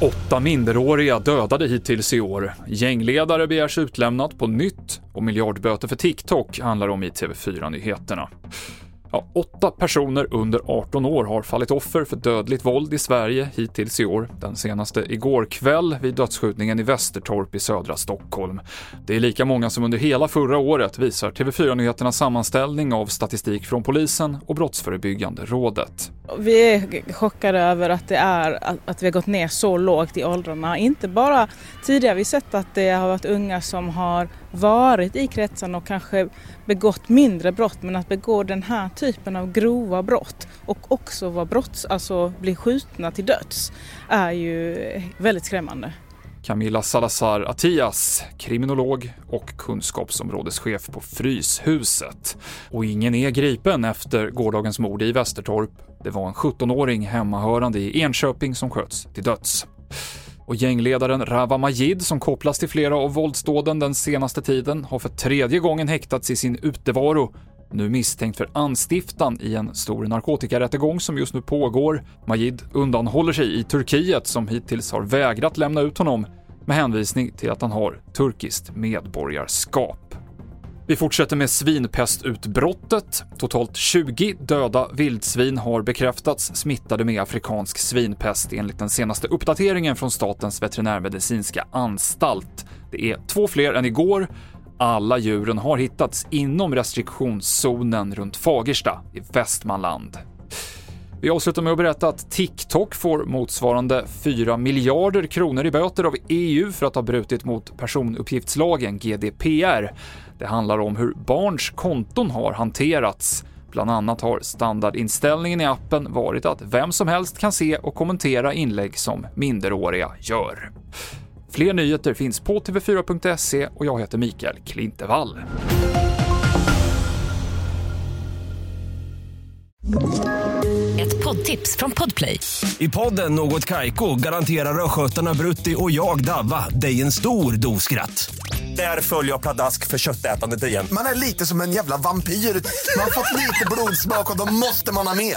Åtta minderåriga dödade hittills i år. Gängledare begärs utlämnat på nytt och miljardböter för TikTok handlar om i TV4-nyheterna. Ja, åtta personer under 18 år har fallit offer för dödligt våld i Sverige hittills i år. Den senaste igår kväll vid dödsskjutningen i Västertorp i södra Stockholm. Det är lika många som under hela förra året, visar TV4-nyheternas sammanställning av statistik från polisen och Brottsförebyggande rådet. Vi är chockade över att det är att vi har gått ner så lågt i åldrarna. Inte bara tidigare vi sett att det har varit unga som har varit i kretsen och kanske begått mindre brott men att begå den här typen av grova brott och också vara brotts, alltså bli skjutna till döds är ju väldigt skrämmande. Camilla Salazar Atias, kriminolog och kunskapsområdeschef på Fryshuset. Och ingen är gripen efter gårdagens mord i Västertorp. Det var en 17-åring hemmahörande i Enköping som sköts till döds. Och gängledaren Rawa Majid, som kopplas till flera av våldsdåden den senaste tiden, har för tredje gången häktats i sin utevaro nu misstänkt för anstiftan i en stor narkotikarättegång som just nu pågår. Majid undanhåller sig i Turkiet som hittills har vägrat lämna ut honom med hänvisning till att han har turkiskt medborgarskap. Vi fortsätter med svinpestutbrottet. Totalt 20 döda vildsvin har bekräftats smittade med afrikansk svinpest enligt den senaste uppdateringen från Statens veterinärmedicinska anstalt. Det är två fler än igår. Alla djuren har hittats inom restriktionszonen runt Fagersta i Västmanland. Vi avslutar med att berätta att TikTok får motsvarande 4 miljarder kronor i böter av EU för att ha brutit mot personuppgiftslagen GDPR. Det handlar om hur barns konton har hanterats. Bland annat har standardinställningen i appen varit att vem som helst kan se och kommentera inlägg som minderåriga gör. Fler nyheter finns på tv4.se och jag heter Mikael Klintevall. Ett poddtips från Podplay. I podden Något Kaiko garanterar östgötarna Brutti och jag, Davva, dig en stor dos skratt. Där följer jag pladask för köttätandet igen. Man är lite som en jävla vampyr. Man har fått lite blodsmak och då måste man ha mer.